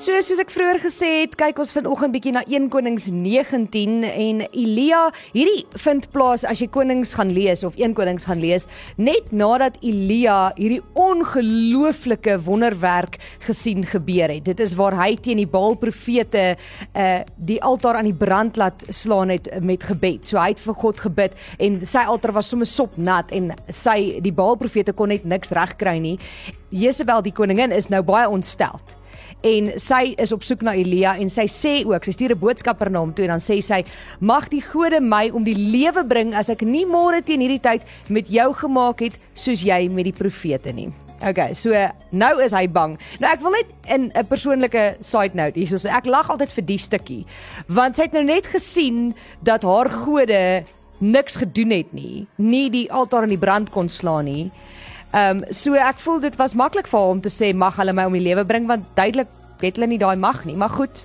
So soos ek vroeër gesê het, kyk ons vanoggend bietjie na 1 Konings 19 en Elia. Hierdie vind plaas as jy Konings gaan lees of 1 Konings gaan lees, net nadat Elia hierdie ongelooflike wonderwerk gesien gebeur het. Dit is waar hy teen die Baal profete uh die altaar aan die brand laat slaan het met gebed. So hy het vir God gebid en sy altaar was sommer sopnat en sy die Baal profete kon net niks regkry nie. Jezebel die koningin is nou baie ontsteld en sy is op soek na Elia en sy sê ook sy stuur 'n boodskapper na hom toe en dan sê sy mag die gode my om die lewe bring as ek nie môre teen hierdie tyd met jou gemaak het soos jy met die profete nie. Okay, so nou is hy bang. Nou ek wil net in 'n persoonlike side note hier, so ek lag altyd vir die stukkie. Want sy het nou net gesien dat haar gode niks gedoen het nie, nie die altaar in die brand kon slaan nie. Ehm um, so ek voel dit was maklik vir hom te sê mag hulle my om die lewe bring want duidelik het hulle nie daai mag nie, maar goed.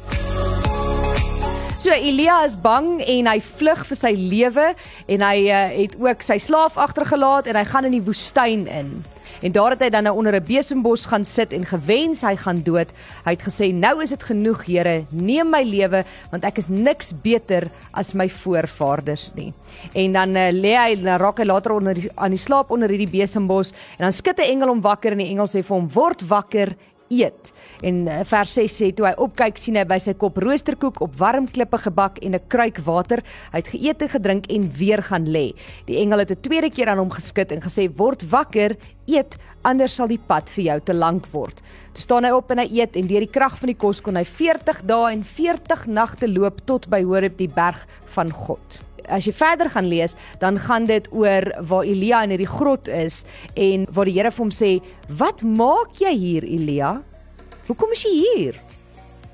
So Elia is bang en hy vlug vir sy lewe en hy uh, het ook sy slaaf agtergelaat en hy gaan in die woestyn in. En daar het hy dan nou onder 'n besembos gaan sit en gewens hy gaan dood. Hy het gesê nou is dit genoeg Here, neem my lewe want ek is niks beter as my voorvaders nie. En dan uh, lê hy na raak hy later onder die, aan die slaap onder hierdie besembos en dan skud 'n engel hom wakker en die engel sê vir hom word wakker eet. En uh, vers 6 sê toe hy opkyk sien hy by sy kop roosterkoek op warm klippe gebak en 'n kruik water. Hy het geëet en gedrink en weer gaan lê. Die engel het 'n tweede keer aan hom geskud en gesê word wakker, eet, anders sal die pad vir jou te lank word. Toe staan hy op en hy eet en deur die krag van die kos kon hy 40 dae en 40 nagte loop tot by Horeb die berg van God. As jy verder gaan lees, dan gaan dit oor waar Elia in hierdie grot is en waar die Here vir hom sê, "Wat maak jy hier, Elia? Hoekom is jy hier?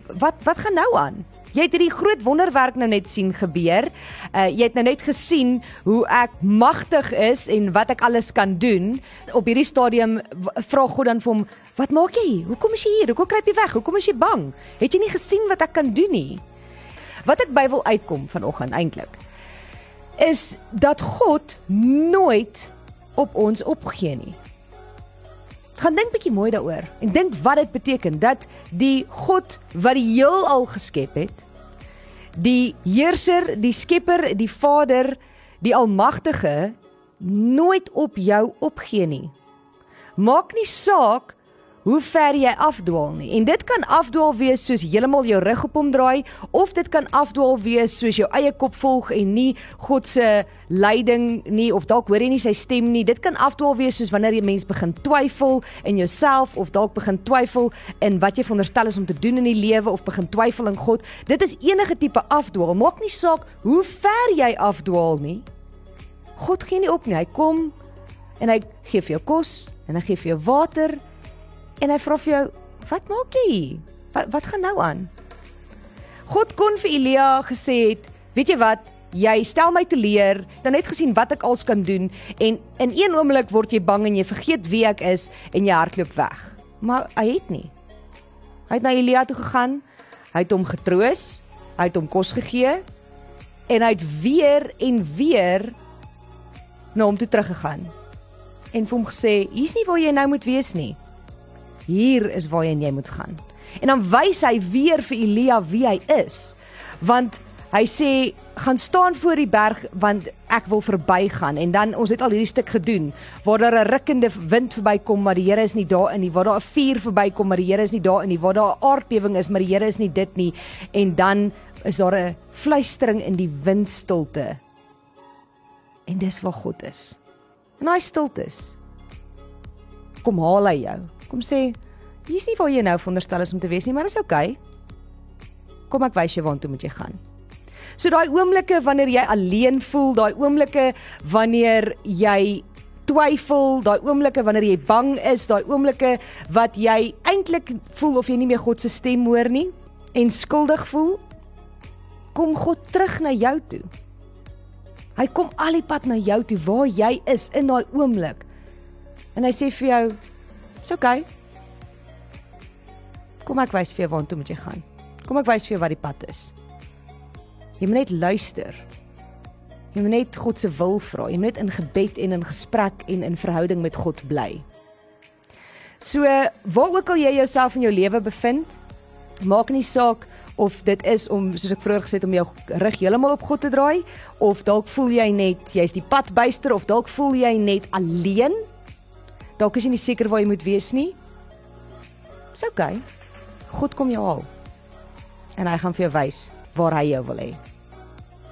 Wat wat gaan nou aan?" Jy het hierdie groot wonderwerk nou net sien gebeur. Uh jy het nou net gesien hoe ek magtig is en wat ek alles kan doen. Op hierdie stadium vra God dan vir hom, "Wat maak jy hier? Hoekom is jy hier? Hoekom kruip jy weg? Hoekom is jy bang? Het jy nie gesien wat ek kan doen nie?" Wat ek by wil uitkom vanoggend eintlik is dat God nooit op ons opgee nie. Gaan dink bietjie mooi daaroor en dink wat dit beteken dat die God wat die heelal geskep het, die heerser, die skepper, die Vader, die almagtige nooit op jou opgee nie. Maak nie saak hoe ver jy afdwaal nie. En dit kan afdwaal wees soos heeltemal jou rug op hom draai of dit kan afdwaal wees soos jou eie kop volg en nie God se leiding nie of dalk hoor jy nie sy stem nie. Dit kan afdwaal wees soos wanneer jy mens begin twyfel in jouself of dalk begin twyfel in wat jy veronderstel is om te doen in die lewe of begin twyfel in God. Dit is enige tipe afdwaal. Maak nie saak hoe ver jy afdwaal nie. God gee nie op nie. Hy kom en hy gee vir jou kos en hy gee vir jou water en hy vra vir jou, "Wat maak jy? Wat wat gaan nou aan?" God kon vir Elia gesê het, "Weet jy wat? Jy stel my te leer, dan net gesien wat ek als kan doen en in een oomblik word jy bang en jy vergeet wie ek is en jy hardloop weg." Maar hy het nie. Hy het na Elia toe gegaan. Hy het hom getroos. Hy het hom kos gegee en hy het weer en weer na hom toe teruggegaan en vir hom gesê: "Hier's nie waar jy nou moet wees nie." Hier is waar jy, moet gaan. En dan wys hy weer vir Elia wie hy is. Want hy sê gaan staan voor die berg want ek wil verbygaan. En dan ons het al hierdie stuk gedoen waar daar 'n rukkende wind verbykom maar die Here is nie daar in nie. Waar daar 'n vuur verbykom maar die Here is nie daar in nie. Waar daar 'n aardbewing is maar die Here is nie dit nie. En dan is daar 'n fluistering in die windstilte. En dis waar God is. En hy stilte is kom haal hy jou kom sê hier's nie waar jy nou veronderstel is om te wees nie, maar is oukei. Okay. Kom ek wys jou waartoe moet jy gaan. So daai oomblikke wanneer jy alleen voel, daai oomblikke wanneer jy twyfel, daai oomblikke wanneer jy bang is, daai oomblikke wat jy eintlik voel of jy nie meer God se stem hoor nie en skuldig voel, kom God terug na jou toe. Hy kom al die pad na jou toe waar jy is in daai oomblik. En hy sê vir jou, "Dis oukei. Okay. Kom ek wys vir jou waartoe moet jy gaan. Kom ek wys vir jou wat die pad is. Jy moet net luister. Jy moet net God se wil vra. Jy moet net in gebed en in gesprek en in verhouding met God bly. So, waar ook al jy jouself in jou lewe bevind, maak nie saak of dit is om soos ek vroeër gesê het om jou rug heeltemal op God te draai of dalk voel jy net jy's die pad byster of dalk voel jy net alleen. Dalk is jy nie seker waar jy moet wees nie. Dis oukei. Okay. God kom jou haal. En hy gaan vir jou wys waar hy jou wil hê.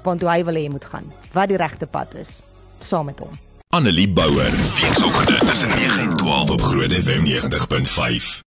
Want hy wil hê jy moet gaan. Wat die regte pad is saam met hom. Annelie Bouwer, weekoggend tussen 9 en 12 op Groot FM 90.5.